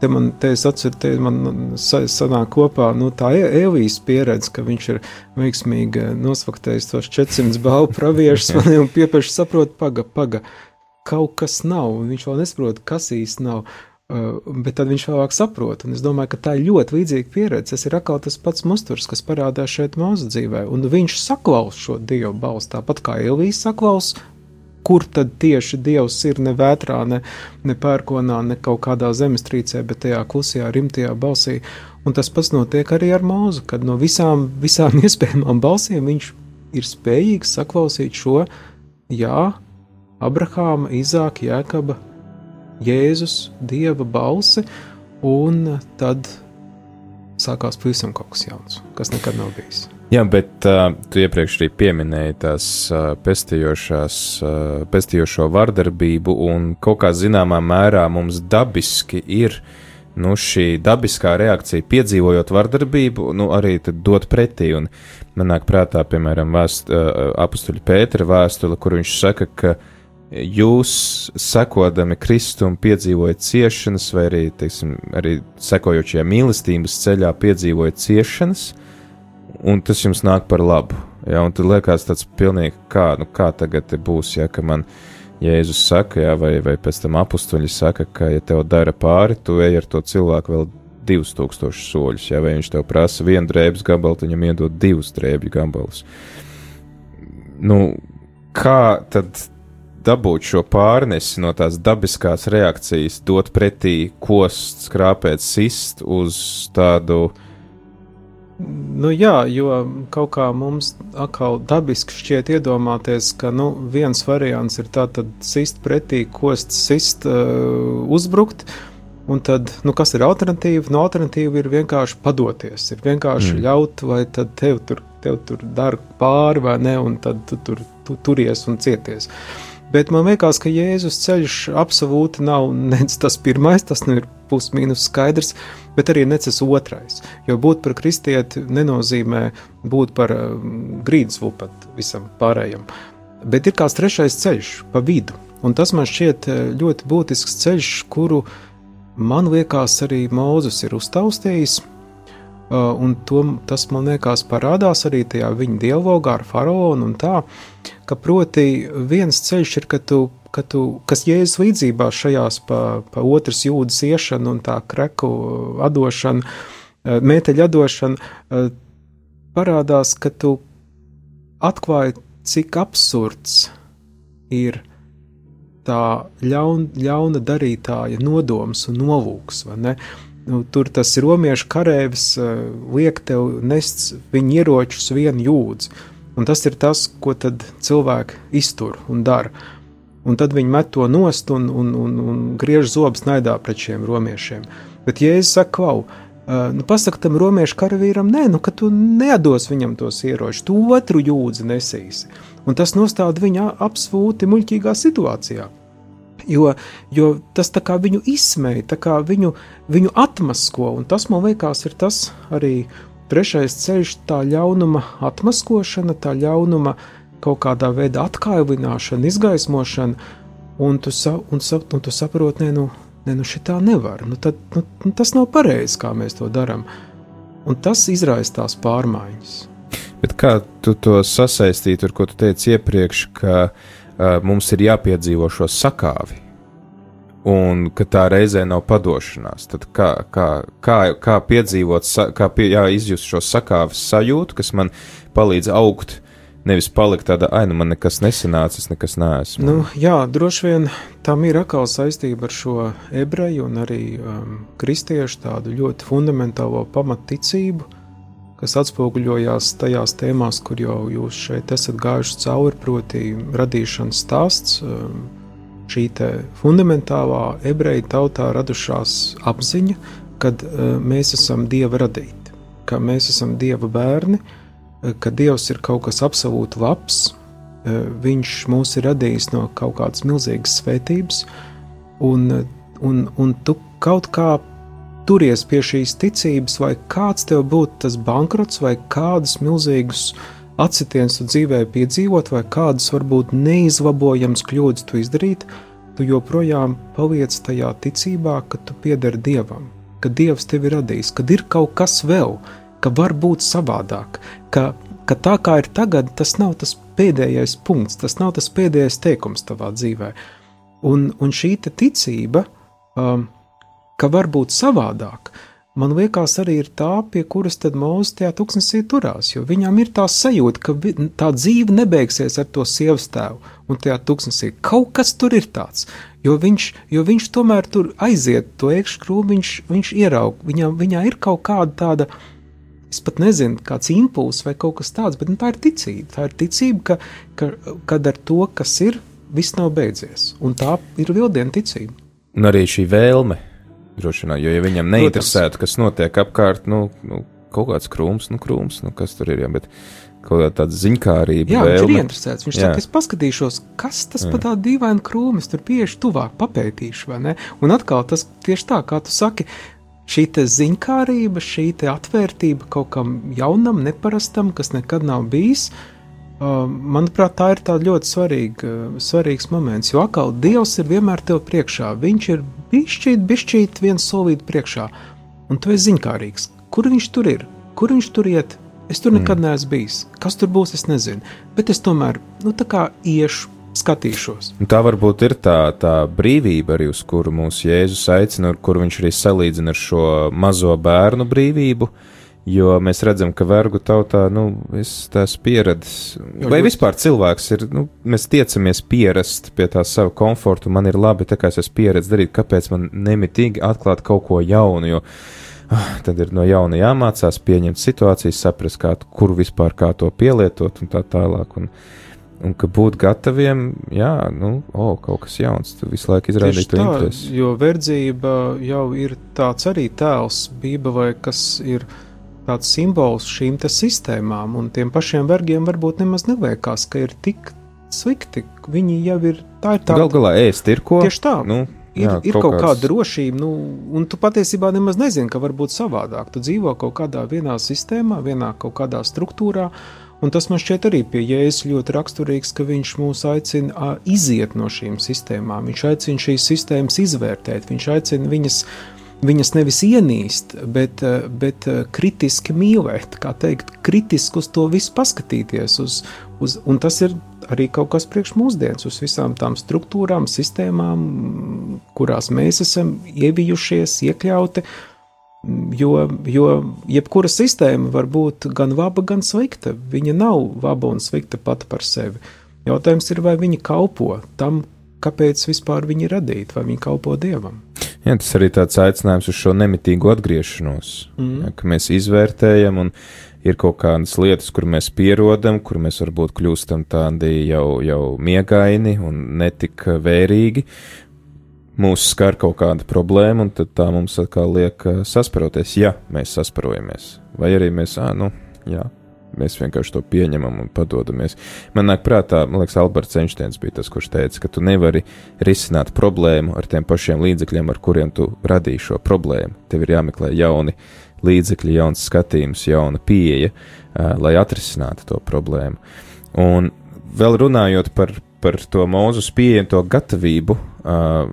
te man, te es atceru, te man sanāk kopā nu, tā Elvijas pieredze, ka viņš ir veiksmīgi nosfaktējis tos 400 balvu praviešus un piepieši saprot, paga, paga, kaut kas nav, viņš vēl nesaprot, kas īsti nav. Uh, bet tad viņš vēlāk saprot, un es domāju, ka tā ir ļoti līdzīga pieredze. Tas ir atkal tas pats musturs, kas parādās šeit mūsu dzīvē, un viņš saklaus šo dievu balstu, tāpat kā Elvijas saklaus kur tad tieši Dievs ir ne vētrā, ne, ne pērkonā, ne kaut kādā zemestrīcē, bet tajā klusajā, rimtajā balsī. Un tas pats notiek arī ar mūzu, kad no visām, visām iespējamām balsīm viņš ir spējīgs saklausīt šo jā, Abrahāma, Izāka, Jēkaba, Jēzus, Dieva balsi, un tad sākās pavisam kaut kas jauns, kas nekad nav bijis. Jā, bet uh, tu iepriekš arī pieminēji tās uh, pestījošās, uh, pestījošo vardarbību, un kaut kā zināmā mērā mums dabiski ir nu, šī dabiskā reakcija, piedzīvojot vardarbību, nu, arī dot pretī. Un man nāk prātā, piemēram, vēst, uh, apstuļa Pētera vēstule, kur viņš saka, ka jūs, sekodami Kristum, piedzīvojat ciešanas, vai arī, teiksim, arī sekojot šajā mīlestības ceļā, piedzīvojat ciešanas un tas jums nāk par labu. Ja, un tad liekas tāds pilnīgi, kā, nu, kā tagad būs, ja, man Jēzus saka, ja, vai, vai pēc tam apstuļi saka, ka, ja tev dara pāri, tu ej ar to cilvēku vēl divus tūkstošus soļus, ja, vai viņš tev prasa vienu drēbes gabalu, tad viņam iedod divus drēbju gabalus. Nu, kā tad dabūt šo pārnesi no tās dabiskās reakcijas, dot pretī kost, skrāpēt, sist uz tādu uh, Nu, jā, jo kaut kā mums atkal dabiski šķiet iedomāties, ka nu, viens variants ir tātad sist pretī, kost, sist, uh, uzbrukt. Un tad, nu, kas ir alternatīva? Nu, alternatīva ir vienkārši padoties, ir vienkārši mm. ļaut, vai tad tev tur, tev tur dara pāri vai ne, un tad tu tur tu, turies un cieties. Bet man liekas, ka Jēzus ceļš absolūti nav nec tas pirmais, tas nu ir pusmīnus skaidrs, bet arī necis otrais. Jo būt par kristieti nenozīmē būt par um, grīdas lupat visam pārējam. Bet ir kāds trešais ceļš pa vidu, un tas man šķiet uh, ļoti būtisks ceļš, kuru man liekas arī Mūzes ir uztaustījis. Uh, un to, tas man liekas parādās arī tajā viņa dialogā ar faraonu un tā, ka proti viens ceļš ir, ka tu ka tu, kas jēzus līdzībā šajās pa, pa otras jūdas iešanu un tā kreku atdošanu, eh, mēteļu atdošanu, eh, parādās, ka tu atklāji, cik absurds ir tā ļaun, ļauna darītāja nodoms un nolūks. Nu, tur tas romiešu karēvis uh, liek tev nest viņa ieročus vienu jūdzi. Un tas ir tas, ko cilvēki iztur un dara. Un tad viņi met to nost un, un, un, un griež zobus naidā pret šiem romiešiem. Bet Jēzus saka, klau, uh, nu, pasaka tam romiešu karavīram, nē, nu, ka tu nedos viņam tos ieročus, tu otru jūdzi nesīsi. Un tas nostāda viņu absolūti muļķīgā situācijā. Jo, jo tas viņu izsmeja, viņu, viņu atmasko, un tas man liekas, ir tas arī trešais ceļš, tā ļaunuma atmaskošana, tā ļaunuma kaut kādā veidā atkailināšana, izgaismošana, un tu, sa, un sa, un tu saproti, ne, nu, ne, nu šitā nevar. Nu, tad, nu, nu, tas nav pareizi, kā mēs to darām. Un tas izraisa tās pārmaiņas. Bet kā tu to sasaistītu ar ko tu teici iepriekš, ka uh, mums ir jāpiedzīvo šo sakāvi, un ka tā reizē nav padošanās. Tad kā, kā, kā, kā piedzīvot, kā pie, jā, izjust šo sakāves sajūtu, kas man palīdz augt, nevis palikt tādā, ah, nu man nekas nesanāca, es nekas neesmu. Nu, jā, droši vien tam ir atkal saistība ar šo ebreju un arī um, kristiešu tādu ļoti fundamentālo pamatticību kas atspoguļojās tajās tēmās, kur jau jūs šeit esat gājuši cauri, proti, radīšanas stāsts. Um, šī fundamentālā ebreju tautā radušās apziņa, ka uh, mēs esam dieva radīti, ka mēs esam dieva bērni, uh, ka dievs ir kaut kas absolūti labs, uh, viņš mūs ir radījis no kaut kādas milzīgas svētības, un, un, un tu kaut kā turies pie šīs ticības, vai kāds tev būtu tas bankrots, vai kādus milzīgus atsitienus tu dzīvē piedzīvot, vai kādas varbūt neizlabojams kļūdas tu izdarīt, tu joprojām paliec tajā ticībā, ka tu pieder Dievam, ka Dievs tevi radīs, ka ir kaut kas vēl, ka var būt savādāk, ka, ka tā kā ir tagad, tas nav tas pēdējais punkts, tas nav tas pēdējais teikums tavā dzīvē. Un, un šī ticība, um, ka var būt savādāk, man liekas, arī ir tā, pie kuras tad Mozus tajā tūkstnesī turās, jo viņam ir tā sajūta, ka vi, tā dzīve nebeigsies ar to sievas tēvu, un tajā tūkstnesī kaut kas tur ir tāds, jo viņš, jo viņš tomēr tur aiziet to iekškrūmu, viņš, viņš ieraug, viņā, viņā ir kaut kāda tāda, es pat nezinu, kāds impulss vai kaut kas tāds, bet nu, tā ir ticība, tā ir ticība, ka, ka, kad ar to, kas ir, viss nav beidzies, un tā ir vildiena ticība. Un arī šī vēlme Droši vien, jo ja viņam neinteresētu, kas notiek apkārt, nu, nu kaut kāds krūms, nu, krūms, nu, kas tur ir, jā, bet kaut kāda ziņkārība. Jā, vēlme. viņš ir interesēts. Viņš jā. saka, es paskatīšos, kas tas jā. pa tādu dīvainu krūmu, tur pieešu tuvāk, papētīšu, vai ne? Un atkal tas tieši tā, kā tu saki, šī ziņkārība, šī atvērtība kaut kam jaunam, neparastam, kas nekad nav bijis. Uh, manuprāt, tā ir ļoti svarīga, svarīgs moments. Jo atkal Dievs ir vienmēr tev priekšā. Viņš ir bišķīt, bišķīt viens solīt priekšā, un tu esi ziņkārīgs. Kur viņš tur ir? Kur viņš tur iet? Es tur nekad mm. neesmu bijis. Kas tur būs, es nezinu. Bet es tomēr, nu, tā kā iešu, skatīšos. Tā varbūt ir tā, tā brīvība, arī uz kuru mūsu Jēzus aicina, kur viņš arī salīdzina ar šo mazo bērnu brīvību. Jo mēs redzam, ka vergu tautā, nu, es esmu pieradis, vai vispār cilvēks ir, nu, mēs tiecamies pierast pie tā sava komforta, man ir labi, tā kā es esmu pieredzis darīt, kāpēc man nemitīgi atklāt kaut ko jaunu, jo ah, tad ir no jauna jāmācās pieņemt situācijas, saprast, kā, kur vispār kā to pielietot un tā tālāk. Un, Un ka būt gataviem, jā, nu, o, oh, kaut kas jauns, tu visu laiku izrādīji to interesi. Jo verdzība jau ir tāds arī tēls, bībelē, kas ir tāds simbols šīm sistēmām, un tiem pašiem vergiem varbūt nemaz neliekas, ka ir tik slikti. Viņi jau ir tā, ir tā. Galu galā ēst ir ko. Tieši tā. Nu, ir, jā, ir kaut, kaut kāda drošība, nu, un tu patiesībā nemaz nezini, ka var būt savādāk. Tu dzīvo kaut kādā vienā sistēmā, vienā kaut kādā struktūrā, un tas man šķiet arī pie jēzus ļoti raksturīgs, ka viņš mūs aicina iziet no šīm sistēmām. Viņš aicina šīs sistēmas izvērtēt, viņš aicina viņas viņas nevis ienīst, bet, eh, bet eh, kritiski mīlēt, kā teikt, kritiski uz to visu paskatīties. Uz, uz, un tas ir arī kaut kas priekš mūsdienas, uz visām tām struktūrām, sistēmām, kurās mēs esam ievijušies, iekļauti. Jo, jo jebkura sistēma var būt gan laba, gan slikta. Viņa nav laba un slikta pati par sevi. Jautājums ir, vai viņa kalpo tam, kāpēc vispār viņi ir radīti, vai viņi kalpo dievam. Jā, tas arī tāds aicinājums uz šo nemitīgu atgriešanos, mm. ja, ka mēs izvērtējam un ir kaut kādas lietas, kur mēs pierodam, kur mēs varbūt kļūstam tādi jau, jau miegaini un netik vērīgi. Mūs skar kaut kāda problēma, un tā mums atkal liek sasparoties, ja mēs sasparojamies. Vai arī mēs, ah, nu, jā, Mēs vienkārši to pieņemam un padodamies. Man nāk prātā, man liekas, Alberts Einsteins bija tas, kurš teica, ka tu nevari risināt problēmu ar tiem pašiem līdzekļiem, ar kuriem tu radīji šo problēmu. Tev ir jāmeklē jauni līdzekļi, jauns skatījums, jauna pieeja, lai atrisinātu to problēmu. Un vēl runājot par, par to mūzus pieeju, to gatavību uh,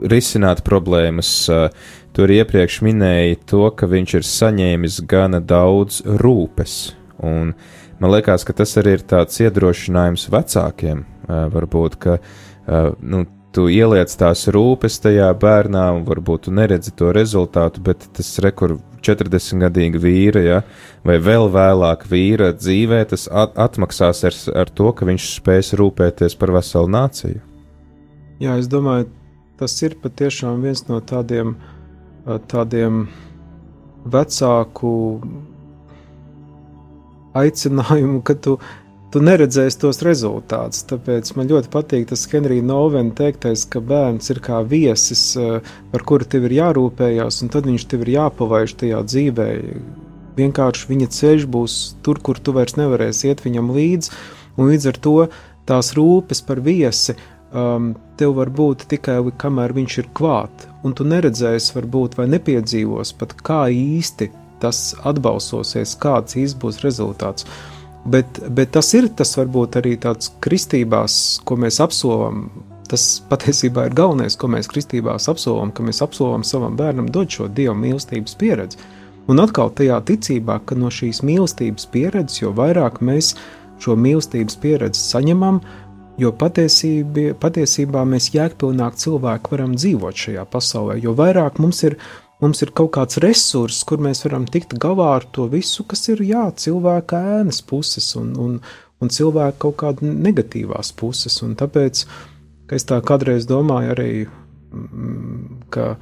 risināt problēmas. Uh, tur iepriekš minēja to, ka viņš ir saņēmis gana daudz rūpes. Un man liekas, ka tas arī ir tāds iedrošinājums vecākiem. Varbūt, ka nu, tu ieliec tās rūpes tajā bērnā, un varbūt tu neredzi to rezultātu, bet tas rekur 40-gadīga vīra, ja, vai vēl vēlāk vīra dzīvē, tas at atmaksās ar, ar to, ka viņš spēs rūpēties par veselu nāciju. Jā, es domāju, tas ir patiešām viens no tādiem uh, tādiem vecāku aicinājumu, ka tu, tu neredzēsi tos rezultātus. Tāpēc man ļoti patīk tas Henrijs Novena teiktais, ka bērns ir kā viesis, par kuru tev ir jārūpējas, un tad viņš tev ir jāpavaiž tajā dzīvē. Vienkārši viņa ceļš būs tur, kur tu vairs nevarēsi iet viņam līdzi, un līdz ar to tās rūpes par viesi um, tev var būt tikai kamēr viņš ir klāt, un tu neredzēsi, varbūt, vai nepiedzīvos pat kā īsti tas atbalsosies, kāds īsti būs rezultāts. Bet, bet tas ir tas varbūt arī tāds kristībās, ko mēs apsolam. Tas patiesībā ir galvenais, ko mēs kristībās apsolam, ka mēs apsolam savam bērnam dot šo dievu mīlestības pieredzi. Un atkal tajā ticībā, ka no šīs mīlestības pieredzes, jo vairāk mēs šo mīlestības pieredzi saņemam, Jo patiesībā, patiesībā mēs jēgpilnāk cilvēki varam dzīvot šajā pasaulē, jo vairāk mums ir, mums ir kaut kāds resurss, kur mēs varam tikt galā ar to visu, kas ir jā, cilvēka ēnas puses un, un, un cilvēka kaut kāda negatīvās puses. Un tāpēc es tā kādreiz domāju arī, mm, ka,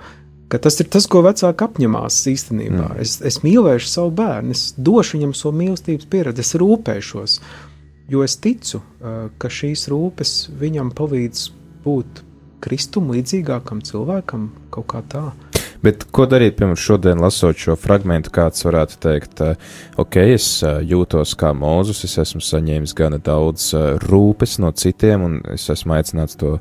ka tas ir tas, ko vecāki apņemās īstenībā. Mm. Es, es mīlēšu savu bērnu, es došu viņam savu mīlestības pieredzi, es rūpēšos. Jo es ticu, ka šīs rūpes viņam palīdz būt kristum līdzīgākam cilvēkam, kaut kā tā. Bet ko darīt, piemēram, šodien lasot šo fragment, kāds varētu teikt, ok, es jūtos kā mūzus, es esmu saņēmis gana daudz rūpes no citiem, un es esmu aicināts to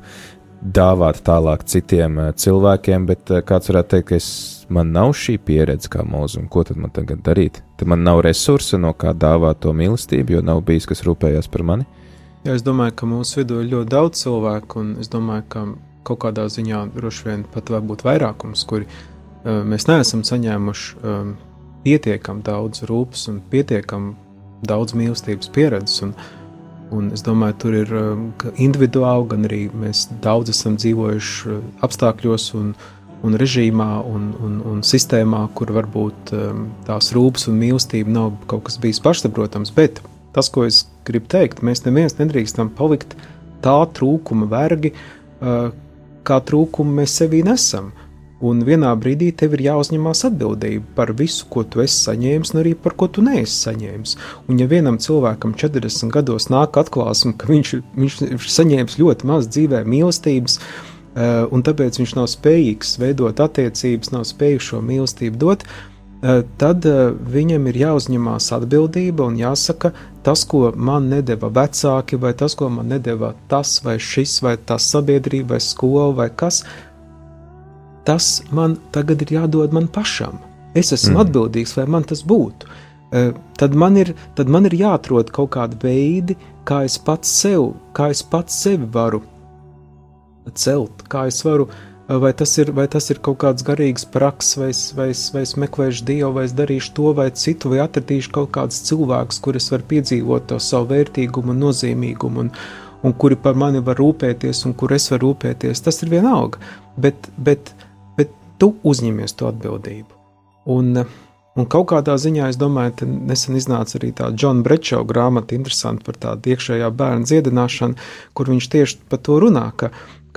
dāvāt tālāk citiem cilvēkiem, bet kāds varētu teikt, ka es man nav šī pieredze kā mūzum, ko tad man tagad darīt? Tad man nav resursa, no kā dāvāt to mīlestību, jo nav bijis, kas rūpējās par mani. Jā, es domāju, ka mūsu vidū ir ļoti daudz cilvēku, un es domāju, ka kaut kādā ziņā droši vien pat varbūt vairākums, kuri uh, mēs neesam saņēmuši um, pietiekami daudz rūpes un pietiekami daudz mīlestības pieredzes. Un, un es domāju, tur ir um, individuāli, gan arī mēs daudz esam dzīvojuši apstākļos un, uh, un režīmā un, un, un sistēmā, kur varbūt um, tās rūpes un mīlestība nav kaut kas bijis pašsaprotams. Bet tas, ko es gribu teikt, mēs neviens nedrīkstam palikt tā trūkuma vergi, uh, kā trūkumu mēs sevī nesam. Un vienā brīdī tev ir jāuzņemās atbildība par visu, ko tu esi saņēmis, un arī par ko tu neesi saņēmis. Un, ja vienam cilvēkam 40 gados nāk atklāsme, ka viņš, viņš ir saņēmis ļoti maz dzīvē mīlestības, Eh, un tāpēc viņš nav spējīgs veidot attiecības, nav spējīgs šo mīlestību dot, eh, tad eh, viņam ir jāuzņemās atbildība un jāsaka, tas, ko man nedēva vecāki, vai tas, ko man nedēva tas, vai šis, vai tas sabiedrība, vai skola, vai kas, tas man tagad ir jādod man pašam. Es esmu mm. atbildīgs, lai man tas būtu. Tad man, ir, tad man ir jāatrod kaut kādi veidi, kā es pats sev, kā es pats sevi varu celt, kā es varu, vai tas ir, vai tas ir kaut kāds garīgs praks, vai es, vai, es, vai es meklēšu dievu, vai es darīšu to vai citu, vai atradīšu kaut kādus cilvēkus, kurus var piedzīvot to savu vērtīgumu un nozīmīgumu, un, un kuri par mani var rūpēties, un kur es varu rūpēties. Tas ir vienalga, bet, bet, bet tu uzņemies to atbildību. Un, Un kaut kādā ziņā, es domāju, nesen iznāca arī tā Džona Brečova grāmata, interesanti par tādu iekšējā bērna dziedināšanu, kur viņš tieši par to runā, ka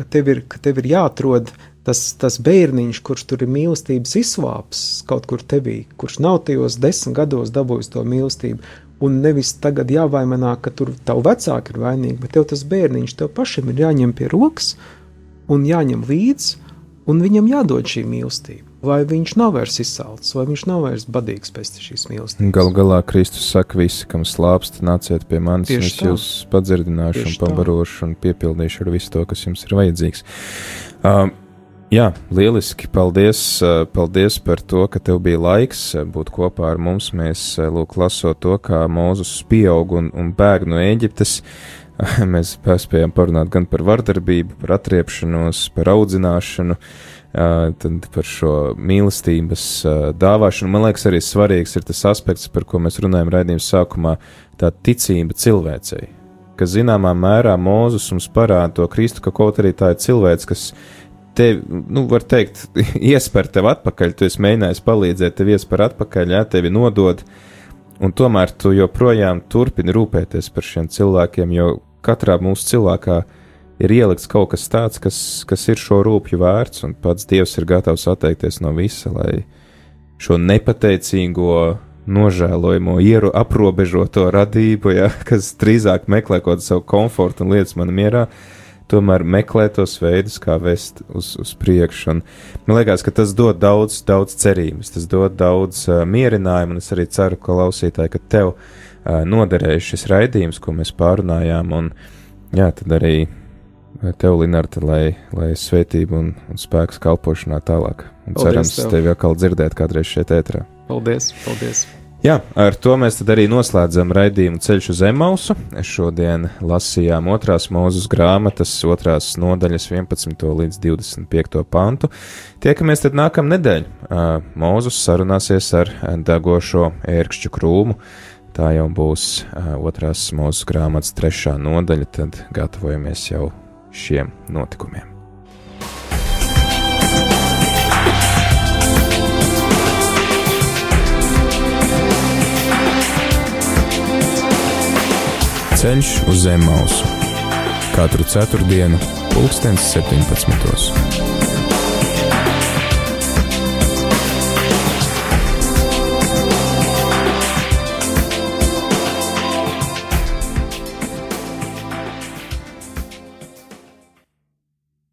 ka tev ir, ka tev ir jāatrod tas, tas bērniņš, kurš tur ir mīlestības izsvāps kaut kur tevī, kurš nav tajos desmit gados dabūjis to mīlestību, un nevis tagad jāvaimanā, ka tur tavu vecāki ir vainīgi, bet tev tas bērniņš tev pašam ir jāņem pie rokas un jāņem līdzi, un viņam jādod šī mīlestība. Vai viņš nav vairs izsalcis, vai viņš nav vairs badīgs pēc šīs mīlestības? Galu galā Kristus saka, visi, kam slāpst, nāciet pie manis, un es jūs padzirdināšu, Tieši un pabarošu, un piepildīšu ar visu to, kas jums ir vajadzīgs. Um, Jā, lieliski. Paldies, eh, paldies par to, ka tev bija laiks eh, būt kopā ar mums. Mēs, eh, lūk, lasot to, kā Mūzus pieaug un, un bēg no Eģiptes, mēs spējām parunāt gan par vardarbību, par atriepšanos, par audzināšanu, tad par šo mīlestības dāvāšanu. Man liekas, arī svarīgs ir tas aspekts, par ko mēs runājam raidījuma sākumā - tā ticība cilvēcei. Ka zināmā mērā Mūzus mums parāda to Kristu, ka kaut arī tā ir cilvēks, kas tevi, nu, var teikt, iesper tev atpakaļ, tu esi mēģinājis palīdzēt, tev iesper atpakaļ, jā, tevi nodod, un tomēr tu joprojām turpini rūpēties par šiem cilvēkiem, jo katrā mūsu cilvēkā ir ielikts kaut kas tāds, kas, kas ir šo rūpju vērts, un pats Dievs ir gatavs atteikties no visa, lai šo nepateicīgo, nožēlojamo, ieru aprobežoto radību, ja, kas drīzāk meklē kaut kādu savu komfortu un lietas man mierā, tomēr meklē tos veidus, kā vest uz, uz priekšu. Un man liekas, ka tas dod daudz, daudz cerības, tas dod daudz uh, mierinājumu, un es arī ceru, ka klausītāji, ka tev uh, noderēs šis raidījums, ko mēs pārunājām, un jā, tad arī tev, Linarta, lai, lai svētība un, un spēks kalpošanā tālāk. Un paldies cerams, tev. tevi atkal dzirdēt kādreiz šeit ētrā. Paldies, paldies! Jā, ar to mēs arī noslēdzam raidījumu ceļš uz Emausu. Šodien lasījām otrās mūzes grāmatas, otrās nodaļas 11. līdz 25. pantu. Tiekamies tad nākamā nedēļa. Mūzus sarunāsies ar degošo ērkšķu krūmu. Tā jau būs otrās mūzes grāmatas trešā nodaļa, tad gatavojamies jau šiem notikumiem. Ceļš uz zemes mausu katru ceturtdienu, pulkstens 17.